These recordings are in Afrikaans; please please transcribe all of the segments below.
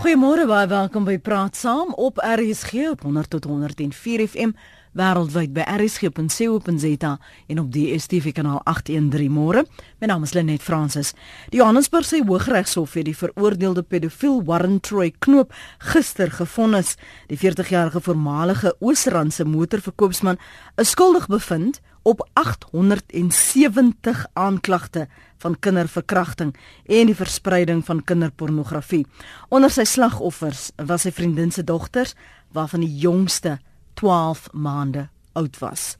Goeiemôre baie welkom by Praat Saam op RSG op 100 tot 104 FM wêreldwyd by rsg.co.za en op die DStv kanaal 813 môre. My naam is Lenet Fransis. Die Johannesburgse Hooggeregshof het die veroordeelde pedofiel Warren Troy Knoop gister gefonnis. Die 40-jarige voormalige Oosrandse motorverkoopsman is skuldig bevind op 870 aanklagte van kinderverkrachting en die verspreiding van kinderpornografie. Onder sy slagoffers was sy vriendin se dogters waarvan die jongste 12 maande oud was.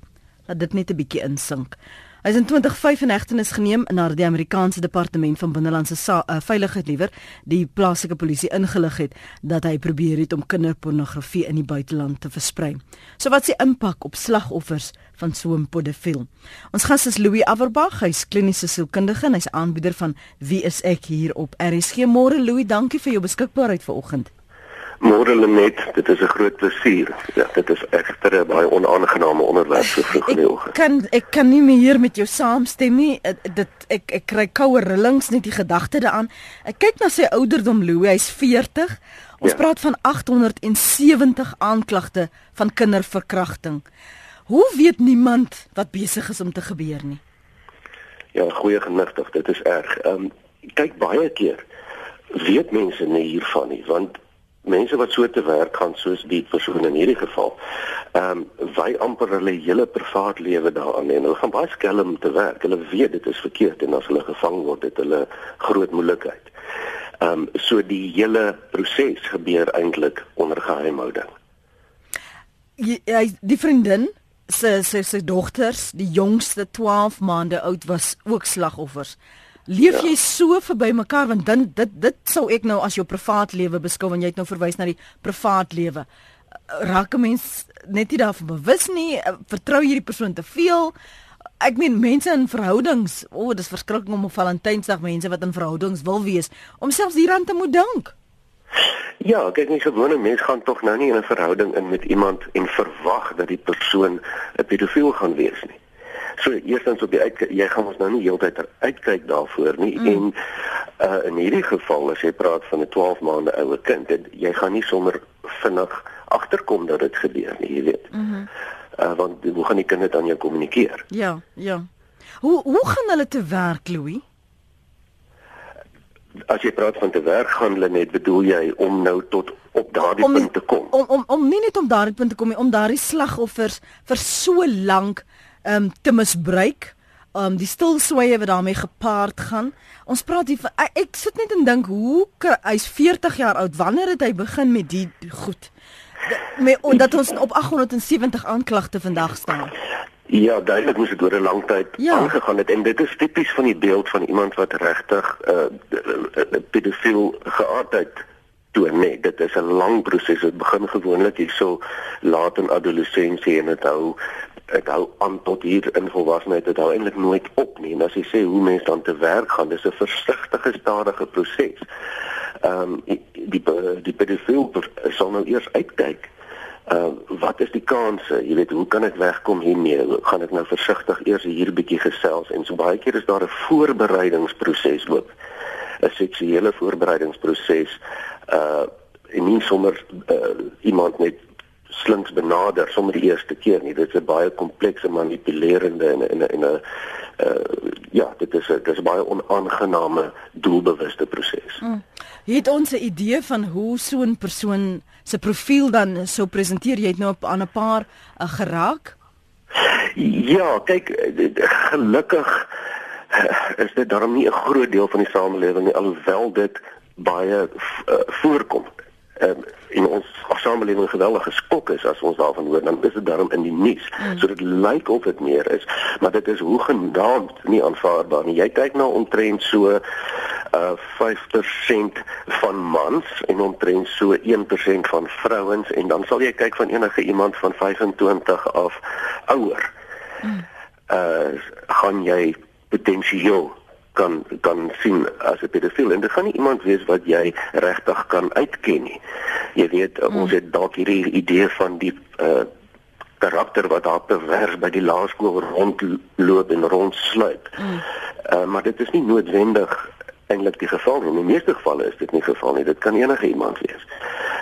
Laat dit net 'n bietjie insink. Hy is in 2005 in hegtenis geneem nadat die Amerikaanse Departement van Binnelandse uh, Veiligheid liewer die plaaslike polisie ingelig het dat hy probeer het om kinderpornografie in die buiteland te versprei. So wat s'e impak op slagoffers van so 'n pedofiel? Ons gas is Louis Averbag, hy's kliniese sielkundige en hy's aanbieder van Wie is ek hier op RSG. Môre Louis, dankie vir jou beskikbaarheid vanoggend. Môre net, dit is 'n groot plesier. Ja, dit is egter 'n baie onaangename onderwerp so vroeg in die oggend. Kan ek kan nie meer met jou saamstem nie. Dit ek ek kry koue rillings net die gedagte daaraan. Ek kyk na sy ouderdom Louis, hy's 40. Ons ja. praat van 870 aanklagte van kinderverkrachting. Hoe weet niemand wat besig is om te gebeur nie? Ja, goeie genigtig, dit is erg. Ehm um, kyk baie keer weet mense nie hiervan nie, want mense wat so te werk gaan soos die persoon in hierdie geval. Ehm um, wy amper hulle hele privaat lewe daaraan en hulle gaan baie skelm te werk. Hulle weet dit is verkeerd en as hulle gevang word, het hulle groot moeilikheid. Ehm um, so die hele proses gebeur eintlik onder geheimhouding. Ja, die vriendin se se se dogters, die jongste 12 maande oud was ook slagoffers. Leef ja. jy so verby mekaar want dan dit dit sou ek nou as jou privaat lewe beskou want jy het nou verwys na die privaat lewe. Raak 'n mens net nie daarvan bewus nie, vertrou jy die persoon te veel? Ek meen mense in verhoudings, o, oh, dis verskriklik om op Valentynsdag mense wat in verhoudings wil wees om selfs hieraan te moet dink. Ja, kyk nie gewone mense gaan tog nou nie in 'n verhouding in met iemand en verwag dat die persoon 'n pedofiel gaan wees nie. So eerstens op die uit, jy gaan ons nou nie heeltyd uitkyk daarvoor nie mm. en uh, in hierdie geval as jy praat van 'n 12 maande oue kind, dit, jy gaan nie sommer vinnig agterkom dat dit gebeur nie, jy weet. Mhm. Mm uh, want hoe gaan die kinders dan jou kommunikeer? Ja, ja. Hoe hoe gaan hulle te werk, Louis? As jy praat van te werk gaan hulle net bedoel jy om nou tot op daardie punt te kom. Om om om nie net om daardie punt te kom nie, om daardie slagoffers vir so lank um te misbruik um die stilswye wat daarmee gepaard gaan. Ons praat hier van, ek, ek sit net en dink hoe hy's 40 jaar oud. Wanneer het hy begin met die goed? Met omdat ons op 870 aanklagte vandag staan. Ja, duidelik moes dit oor 'n lang tyd ja. aangegaan het en dit is tipies van die beeld van iemand wat regtig 'n uh, uh, pedofiel geaardheid toe nee, dit is 'n lang proses. Dit begin gewoonlik hierso laat in adolessensie en dit hou ek hou aan tot hier in volwassenheid dit hou eintlik nooit op nie. En as jy sê hoe mense dan te werk gaan dis 'n versigtige stadige proses. Ehm um, die die pedofiel sal nou eers uitkyk uh wat is die kanse? Jy weet hoe kan ek wegkom hiermee? Gaan ek nou versigtig eers hier bietjie gesels? En so baie keer is daar 'n voorbereidingsproses ook. 'n seksuele voorbereidingsproses uh en nie sommer uh, iemand net slinks benader sommer die eerste keer nie. Dit is 'n baie komplekse manipulerende en en en 'n uh ja, dit is 'n dit is 'n baie onaangename doelbewuste proses. Mm. Het ons 'n idee van hoe so 'n persoon se profiel dan sou presenteer? Jy het nou op aan 'n paar uh, geraak. Ja, kyk gelukkig uh, is dit daarom nie 'n groot deel van die samelewing nie alhoewel dit baie uh, voorkom um, en ons samelewing geweldig geskok is as ons daarvan hoor dan is dit daarom in die nuus. Mm. So dit lyk of dit meer is, maar dit is hoegenaamd nie aanvaarbaar nie. Jy kyk na omtrent so uh 5% van mans en omtrent so 1% van vrouens en dan sal jy kyk van enige iemand van 25 af ouer. Mm. Uh gaan jy potensieel kan kan sien as 'n pedofiel en dit gaan nie iemand wees wat jy regtig kan uitken nie. Jy weet mm. ons het dalk hierdie idee van die uh karakter wat daar pervers by die laerskool rondloop en rondsluip. Mm. Uh maar dit is nie noodwendig eintlik die geval nie. In die meeste gevalle is dit nie geval nie. Dit kan enige iemand wees.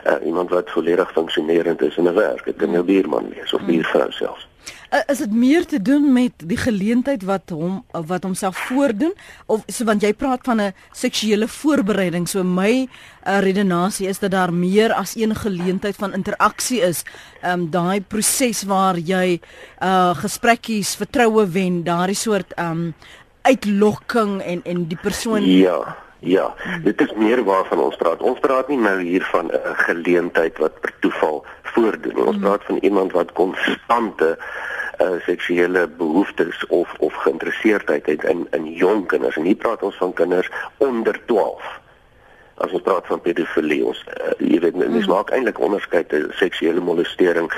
Uh, iemand wat volledig funksionerend is in 'n werk. Dit kan 'n buurman wees of buurvrou selfs. Uh, is dit meer te doen met die geleentheid wat hom wat homself voordoen of so want jy praat van 'n seksuele voorbereiding so my uh, redenasie is dat daar meer as een geleentheid van interaksie is um, daai proses waar jy uh, gesprekkies vertroue wen daardie soort um, uitlokking en en die persoon Ja. Ja, dit is meer waarvan ons praat. Ons praat nie nou hier van 'n geleentheid wat per toeval voordoen. Ons mm. praat van iemand wat konstante uh, seksuele behoeftes of of geïnteresseerdheid het in in jong kinders. En hier praat ons van kinders onder 12. As ons praat van pedofilie, ons uh, jy weet mens mm. maak eintlik onderskeid tussen seksuele molestering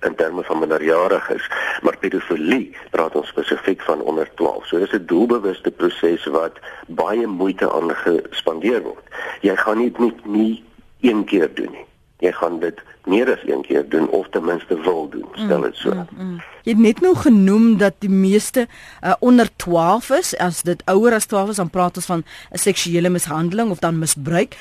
in terme van minderjariges, maar pedofilie praat ons spesifiek van onder 12. So dis 'n doelbewuste proses wat baie moeite aan gespandeer word. Jy gaan nie net nie een keer doen nie. Jy gaan dit meer as een keer doen of ten minste wil doen. Stel dit so. Mm, mm, mm. Jy het net nou genoem dat die meeste uh, onder 12 is. As dit ouer as 12 is, dan praat ons van 'n seksuele mishandeling of dan misbruik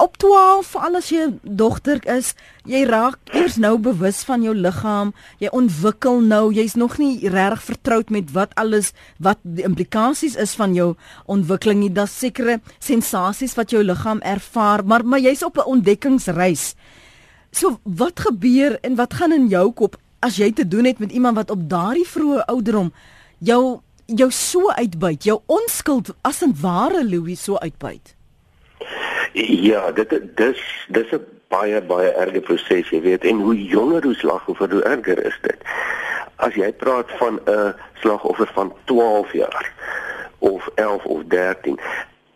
op 12 alles jy dogter is, jy raak eers nou bewus van jou liggaam, jy ontwikkel nou, jy's nog nie reg vertroud met wat alles wat die implikasies is van jou ontwikkeling nie. Daar's sekere sensasies wat jou liggaam ervaar, maar maar jy's op 'n ontdekkingsreis. So wat gebeur en wat gaan in jou kop as jy te doen het met iemand wat op daardie vroeë ouderdom jou jou so uitbuit, jou onskuld as 'n ware Louis so uitbuit? Ja, dit dis dis 'n baie baie erge proses, jy weet, en hoe jonger hoe slagoffer hoe erger is dit. As jy praat van 'n slagoffer van 12 jaar of 11 of 13,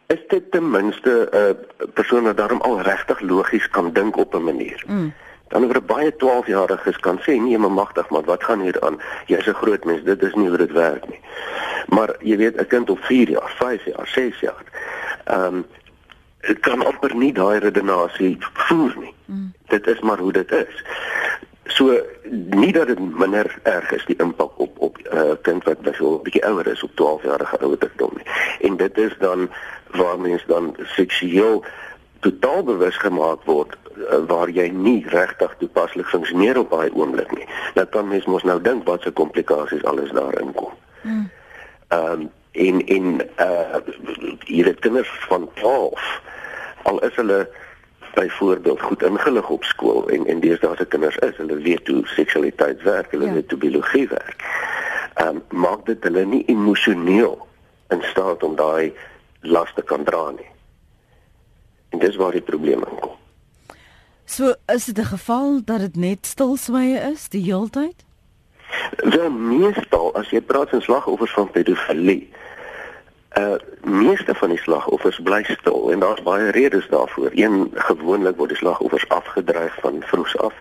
is dit ten minste 'n persoon wat daarom al regtig logies kan dink op 'n manier. Mm. Dan oor 'n baie 12-jariges kan sê nee, maar magtig, maar wat gaan hier aan? Jy's 'n groot mens, dit is nie hoe dit werk nie. Maar jy weet, 'n kind op 4 jaar, 5 jaar, 6 jaar. Ehm um, kan amper nie daai redenasie voer nie. Mm. Dit is maar hoe dit is. So nie dat dit minder erg is die impak op op 'n uh, kind wat byvoorbeeld 'n bietjie ouer is op 12 jarige ouderdom nie. En dit is dan waar mens dan seksueel totaal bewus gemaak word uh, waar jy nie regtig toepaslik funksioneer op daai oomblik nie. Nou kan mens mos nou dink wat se komplikasies alles daarin kom. Mm. Ehm um, en en uh hierdie kinders van 12 al is hulle byvoorbeeld goed ingelig op skool en en deesdae se kinders is hulle weet hoe seksualiteit werk, hulle ja. weet hoe biologie werk. Ehm um, maak dit hulle nie emosioneel in staat om daai las te kan dra nie. En dis waar die probleme kom. So is dit 'n geval dat dit net stilswye is die heeltyd? Wel meestal as jy praat van slagoffers van pedofilie, uh meeste van die slagoffers bly stil en daar's baie redes daarvoor. Een gewoonlik word die slagoffers afgedreig van vroegs af.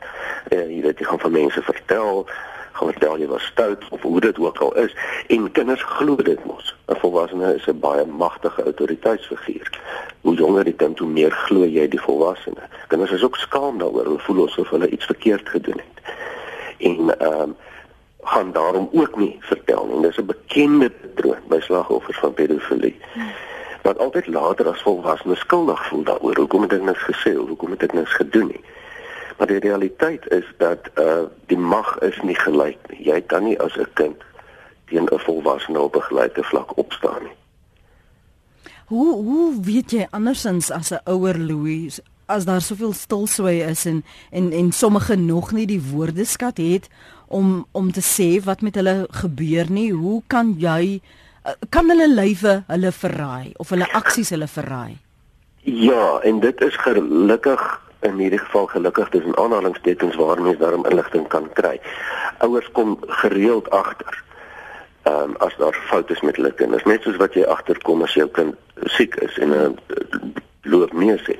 Uh jy weet jy gaan van mense vertel, gaan vertel jy was stout of hoe dit ook al is en kinders glo dit mos. 'n Volwassene is 'n baie magtige autoriteitsfiguur. Hoe jonger die kind, hoe meer glo jy die volwassene. Kinders is ook skaam daaroor, hulle voel asof hulle iets verkeerd gedoen het. En ehm uh, gaan daarom ook nie vertel nie. Dis 'n bekende patroon by slagoffers van pedofilie. Wat altyd later as volwassenes skuldig voel daaroor hoekom het ek niks gesê of hoekom het ek niks gedoen nie. Maar die realiteit is dat uh die mag is nie gelyk nie. Jy kan nie as 'n kind teen 'n volwassene op 'n gelyke vlak opstaan nie. Hoe hoe weet jy andersins as 'n ouer Louis as daar soveel stilswy is en en en sommige nog nie die woordeskat het om om te sê wat met hulle gebeur nie. Hoe kan jy eh, kan hulle lywe hulle verraai of hulle aksies hulle verraai? Ja, en dit is gelukkig in hierdie geval gelukkig dis 'n aanhalingstekens waar mense daarom inligting kan kry. Ouers kom gereeld agter. Ehm um, as daar foute is met hulle kinders, net soos wat jy agterkom as jou kind siek is en 'n uh, loop neus het.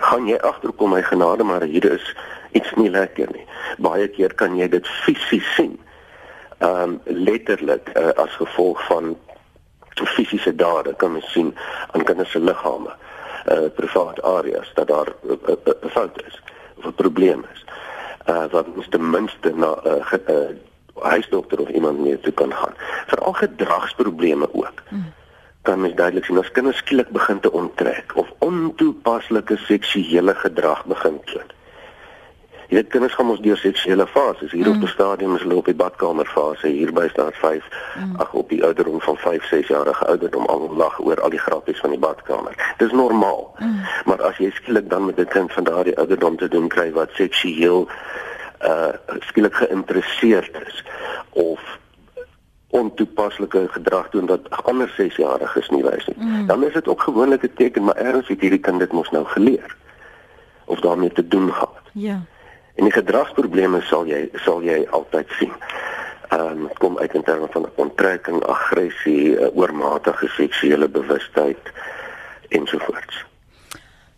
Gaan jy agterkom my genade maar hier is iets nie lekker nie. Baie keer kan jy dit fisies sien. Ehm um, letterlik uh, as gevolg van fisiese dade kan mens sien aan kinders se liggame, uh private areas dat daar 'n uh, uh, uh, fout is of 'n probleem is. Uh wat mens ten minste na 'n uh, uh, huisdokter of iemand mee toe kan gaan. Veral gedragsprobleme ook. Mm. Kan mens duidelik sien as kinders skielik begin te onttrek of ontoepaslike seksuele gedrag begin toon. Jy weet kinders gaan ons deur seksuele fases. Hier mm. op die stadium is hulle op die badkamer fase. Hier by staan 5 mm. ag op die ouderdom van 5, 6 jarige ouderdom al lag oor al die grappies van die badkamer. Dis normaal. Mm. Maar as jy skielik dan met 'n kind van daardie ouderdom te doen kry wat seksueel uh skielik geïnteresseerd is of ontoepaslike gedrag doen wat ander 6-jariges nie wys nie. Mm. Dan is dit ook gewoonlik 'n teken maar erns het hierdie kind dit mos nou geleer of daarmee te doen gehad. Ja. En die gedragsprobleme sal jy sal jy altyd sien. Ehm um, kom uit in terme van onttrekking, aggressie, uh, oormatige seksuele bewustheid ensovoorts.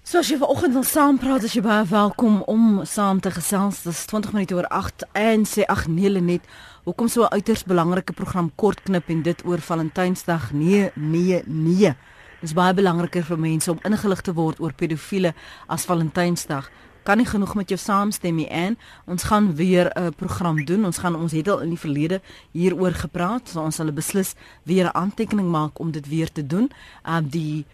So as jy vanoggend wil saampraat, as jy baie welkom om saam te gesels. Dit is 20 minute oor 8 en sê ag nee net Hoekom so 'n uiters belangrike program kort knip en dit oor Valentynsdag? Nee, nee, nee. Dit is baie belangriker vir mense om ingelig te word oor pedofiele as Valentynsdag. Kan nie genoeg met jou saamstem nie en ons gaan weer 'n program doen. Ons gaan ons het al in die verlede hieroor gepraat. So ons sal beslis weer 'n aantekening maak om dit weer te doen. Um die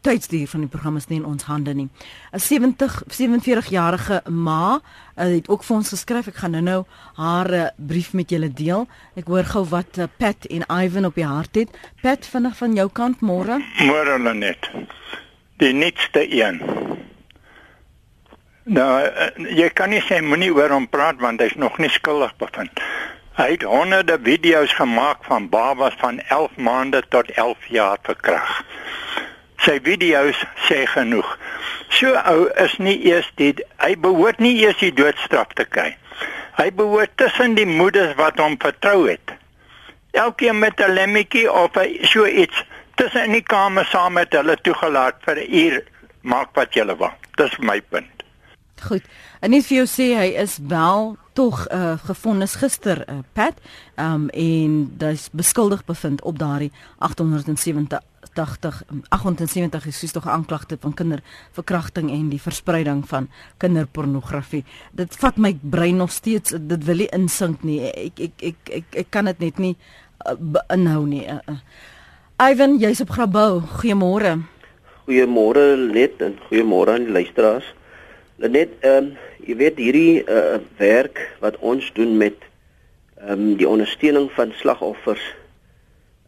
tydsduur van die program is nie in ons hande nie. 'n 70 47-jarige ma uh, het ook vir ons geskryf. Ek gaan nou-nou haar uh, brief met julle deel. Ek hoor gou wat uh, Pat en Ivan op die hart het. Pat, vinnig van jou kant môre. Môre net. Die nuutste een. Nou, jy kan nie sê moenie oor hom praat want hy's nog nie skuldig bevind. Hy het honderde video's gemaak van babas van 11 maande tot 11 jaar verkragt sy video's sê genoeg. So ou is nie eers die hy behoort nie eers die doodstraf te kry. Hy behoort tussen die moeders wat hom vertrou het. Elkeen met 'n lemmetjie of so iets tussen in die kamer saam met hulle toegelaat vir 'n uur maak wat jy wil. Dis my punt. Goed. En net vir jou sê hy is wel tog uh, gefonnis gister uh, Pat um, en dis beskuldig bevind op daardie 870 80 78 is soos tog aanklagte van kinderverkrachting en die verspreiding van kinderpornografie. Dit vat my brein nog steeds dit wil nie insink nie. Ek ek ek ek, ek kan dit net nie uh, inhou nie. Uh, uh. Ivan, jy's op Grabouw. Goeiemôre. Goeiemôre Let en goeiemôre aan die luisteraars. Net ehm um, jy weet hierdie uh, werk wat ons doen met ehm um, die ondersteuning van slagoffers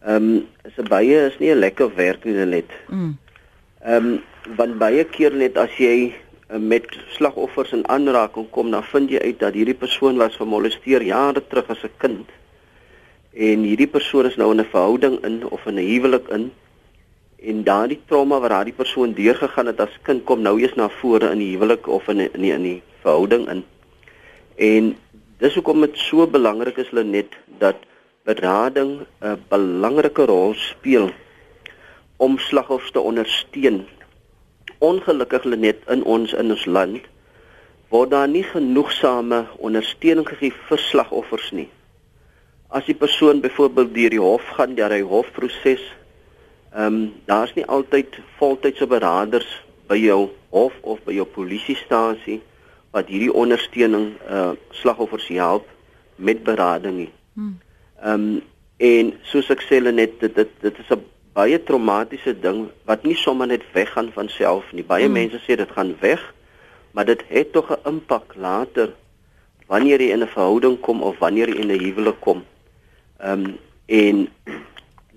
Ehm um, is 'n baie is nie 'n lekker werk nie net. Mm. Ehm um, want baie keer net as jy uh, met slagoffers in aanraking kom, dan vind jy uit dat hierdie persoon was gemolesteer jare terug as 'n kind. En hierdie persoon is nou in 'n verhouding in of in 'n huwelik in. En daardie trauma wat daardie persoon deurgegaan het as kind kom nou eens na vore in die huwelik of in 'n in, in die verhouding in. En dis hoekom dit so belangrik is Lenet dat berading 'n belangrike rol speel om slagoffers te ondersteun. Ongelukkig net in ons in ons land word daar nie genoegsame ondersteuning gegee vir slagoffers nie. As die persoon byvoorbeeld deur die hof gaan, deur hy hofproses, ehm um, daar's nie altyd voltydse beraders by jou hof of by jou polisiestasie wat hierdie ondersteuning uh slagoffers help met berading nie. Hmm. Ehm um, en soos ek sê net dit dit dit is 'n baie traumatiese ding wat nie sommer net weggaan van self nie. Baie mm. mense sê dit gaan weg, maar dit het tog 'n impak later wanneer jy in 'n verhouding kom of wanneer jy in 'n huwelik kom. Ehm um, en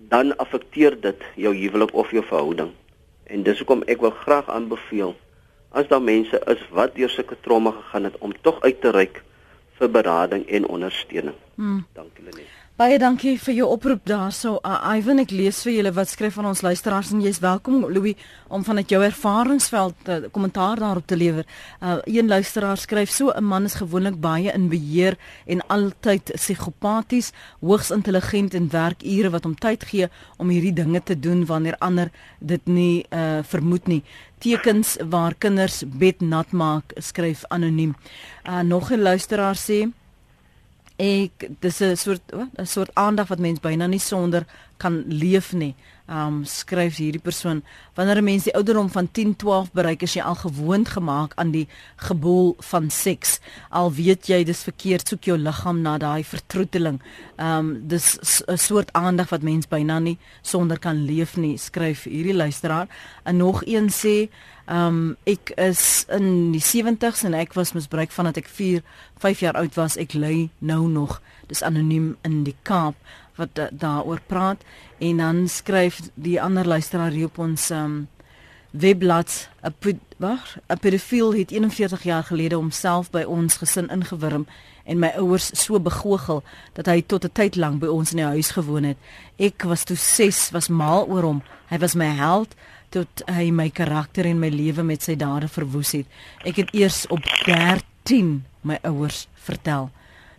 dan affekteer dit jou huwelik of jou verhouding. En dis hoekom ek wil graag aanbeveel as daar mense is wat deur sulke trauma gegaan het om tog uit te reik vir berading en ondersteuning. Hmm. Dankie Lenet. Baie dankie vir jou oproep daarso. Uh, Ivan, ek lees vir julle wat skryf van ons luisteraars en jy's welkom Louis om vanuit jou ervaringsveld uh, kommentaar daarop te lewer. Uh, een luisteraar skryf so 'n man is gewoonlik baie in beheer en altyd psigopaties, hoogs intelligent en werk ure wat hom tyd gee om hierdie dinge te doen wanneer ander dit nie uh, vermoed nie. Tekens waar kinders bed nat maak, skryf anoniem. Uh, nog 'n luisteraar sê ek dis 'n soort 'n soort aandag wat mens byna nie sonder kan leef nie. Um skryf hierdie persoon wanneer 'n mens die ouderdom van 10, 12 bereik is jy al gewoond gemaak aan die geboel van seks. Al weet jy dis verkeerd, soek jou liggaam na daai vertroeteling. Um dis 'n soort aandag wat mens byna nie sonder kan leef nie, skryf hierdie luisteraar. En nog een sê Um ek is in die 70s en ek was misbruik vandat ek 4, 5 jaar oud was. Ek lê nou nog. Dis anoniem in die Kaap wat da daaroor praat en dan skryf die ander luisteraar hier op ons um webblad 'n wag 'n pedofiel het 41 jaar gelede homself by ons gesin ingewurm en my ouers so begoochel dat hy tot 'n tyd lank by ons in die huis gewoon het. Ek was toe 6, was mal oor hom. Hy was my held tot hy my karakter en my lewe met sy dade verwoes het. Ek het eers op 13 my ouers vertel.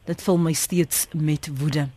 Dit vul my steeds met woede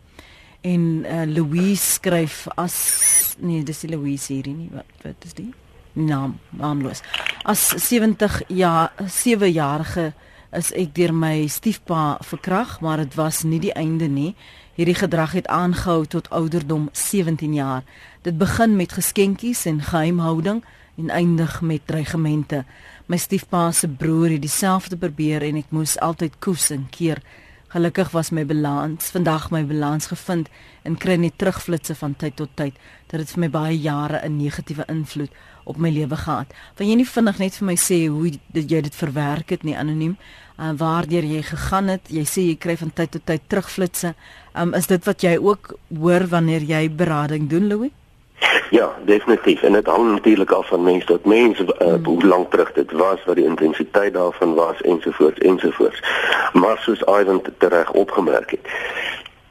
en uh, Louise skryf as nee dis die Louise hierdie nie wat wat is die naam naamloos. As 70 jaar 7 jarige is ek deur my stiefpa verkrag maar dit was nie die einde nie. Hierdie gedrag het aangehou tot ouderdom 17 jaar. Dit begin met geskenkies en geheimhouding en eindig met dreigemente. My stiefpa se broer het dieselfde probeer en ek moes altyd koes en keer Gelukkig was my balans vandag my balans gevind en kry net terugflitsse van tyd tot tyd dat dit vir my baie jare 'n negatiewe invloed op my lewe gehad. Wil jy nie vinnig net vir my sê hoe dit jy dit verwerk het nie anoniem? Uh, waardeur jy gegaan het? Jy sê jy kry van tyd tot tyd terugflitsse. Um, is dit wat jy ook hoor wanneer jy berading doen, Louis? Ja, definitief. En dit hang natuurlik af van mens tot mens, uh, hmm. hoe lank terug dit was, wat die intensiteit daarvan was ensovoorts ensovoorts. Maar soos Ivan tereg opgemerk het,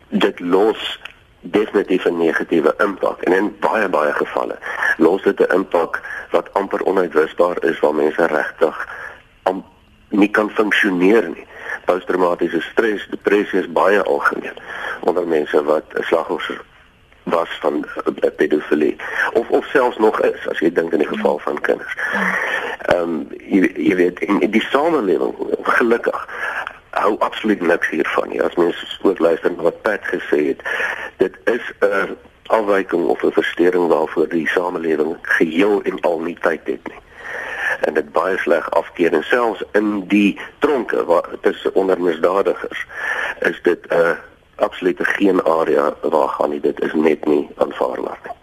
dit los definitief 'n negatiewe impak en in baie baie gevalle los dit 'n impak wat amper onuitwisbaar is waar mense regtig nie kan funksioneer nie. Posttraumatiese stres, depressie is baie algemeen onder mense wat 'n slagoffers was van uh, pedofilie of of selfs nog is as jy dink in die geval van kinders. Ehm um, jy, jy weet in, in die samelewing gelukkig hou absoluut niks hiervan nie. As mens ook luister na wat Pat gesê het, dit is 'n afwyking of 'n verstoring waarvoor die samelewing geheel en al nie tyd het nie en dit baie sleg afkeer en selfs in die tronke waar tussen onder misdadigers is dit 'n uh, absoluut geen area waar gaan nie dit is net nie aanvaarbaar nie.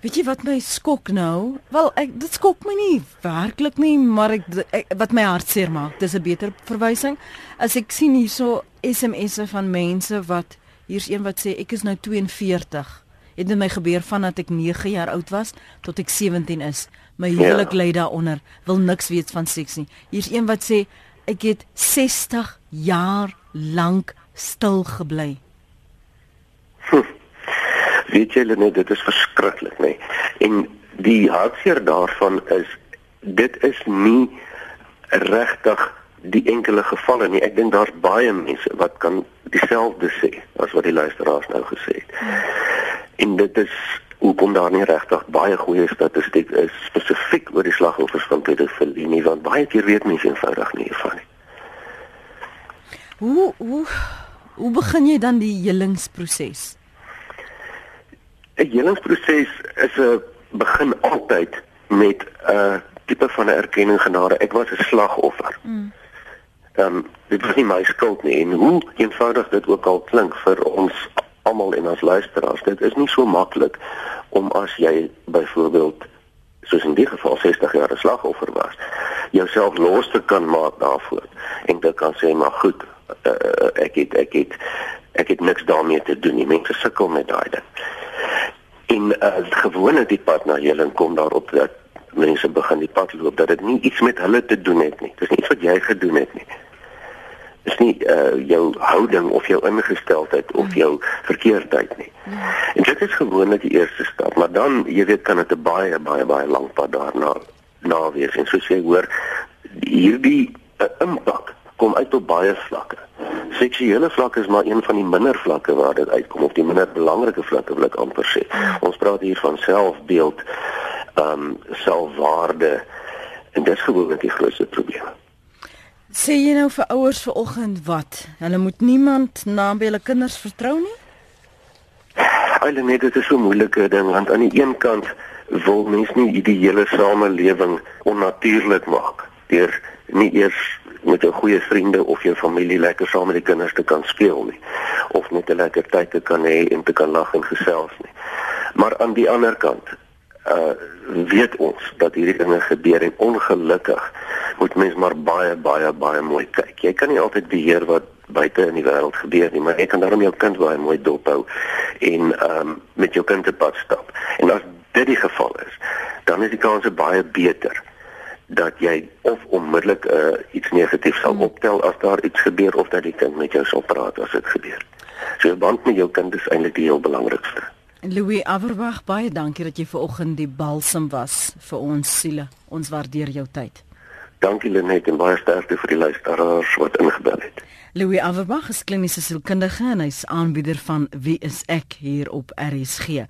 Weet jy wat my skok nou? Wel ek dit skok my nie werklik nie, maar ek, ek wat my hart seer maak, dis 'n beter verwysing. As ek sien hierso SMS'e van mense wat hier's een wat sê ek is nou 42. Het dit my gebeur vandat ek 9 jaar oud was tot ek 17 is. My huwelik ja. lê daaronder, wil niks weet van seks nie. Hier's een wat sê ek het 60 jaar lank stil gebly. Hm. Weet jy net dit is verskriklik nê. En die hartseer daarvan is dit is nie regtig die enkele gevalle nie. Ek dink daar's baie mense wat kan dieselfde sê as wat die luisteraars nou gesê het. En dit is hoekom daar nie regtig baie goeie statistiek is spesifiek oor die slagoffers van pedofilie nie, want baie keer weet mense eenvoudig nie van nie. Hoe hoe hoe begin jy dan die helingsproses? 'n Helingsproses is 'n begin altyd met 'n tipe van 'n erkenning genade. Ek was 'n slagoffer. Mm. Ehm um, dit was nie my skuld nie en hoe eenvoudig dit ook al klink vir ons almal en ons luisteraars, dit is nie so maklik om as jy byvoorbeeld soos in die geval 60 jaar 'n slagoffer was, jouself los te kan maak daarvoor en dit kan sê maar goed, uh, ek het ek het ek het niks daarmee te doen nie. Mense sukkel met daai ding. En uh, gewone die pad na heling kom daarop dat mense begin die pad loop dat dit nie iets met hulle te doen het nie. Dis nie iets wat jy gedoen het nie. Dis nie uh, jou houding of jou ingesteldheid of jou verkeerdheid nie. En dit is gewoonlik die eerste stap, maar dan jy weet kan dit 'n baie baie baie lank pad daarna na wees. En soos jy hoor hierdie uh, impak kom uit op baie vlakke. Seksuele vlak is maar een van die minder vlakke waar dit uitkom of die minder belangrike vlakke wil ek amper sê. Ons praat hier van selfbeeld, ehm um, selfwaarde en dit is gewoonlik die grootste probleem. Sê jy nou vir ouers vanoggend wat? Hulle moet niemand na by hulle kinders vertrou nie? Eileen, dit is so 'n moeilike ding want aan die een kant wil mens nie die hele samelewing onnatuurlik maak deur nie eers met jou goeie vriende of jou familie lekker saam met die kinders te kan speel nie of net 'n lekker tyd te kan hê en te kan lag en gesels nie. Maar aan die ander kant uh weet ons dat hierdie dinge gebeur en ongelukkig moet mens maar baie baie baie mooi kyk. Jy kan nie altyd beheer wat buite in die wêreld gebeur nie, maar jy kan daarom jou kind baie mooi dophou en ehm um, met jou kind te pad stap. En as dit die geval is, dan is die kans baie beter dat jy of onmiddellik uh, iets negatiefs sal hmm. optel as daar iets gebeur of dat die kind met jou sal praat as dit gebeur. So 'n band met jou kind is eintlik die heel belangrikste. Louis Averbag, baie dankie dat jy ver oggend die balsam was vir ons siele. Ons waardeer jou tyd. Dankie Lenet en baie sterkte vir die luisteraars wat ingebel het. Louis Averbag is kliniese sielkundige en hy's aanbieder van Wie is ek hier op RSG.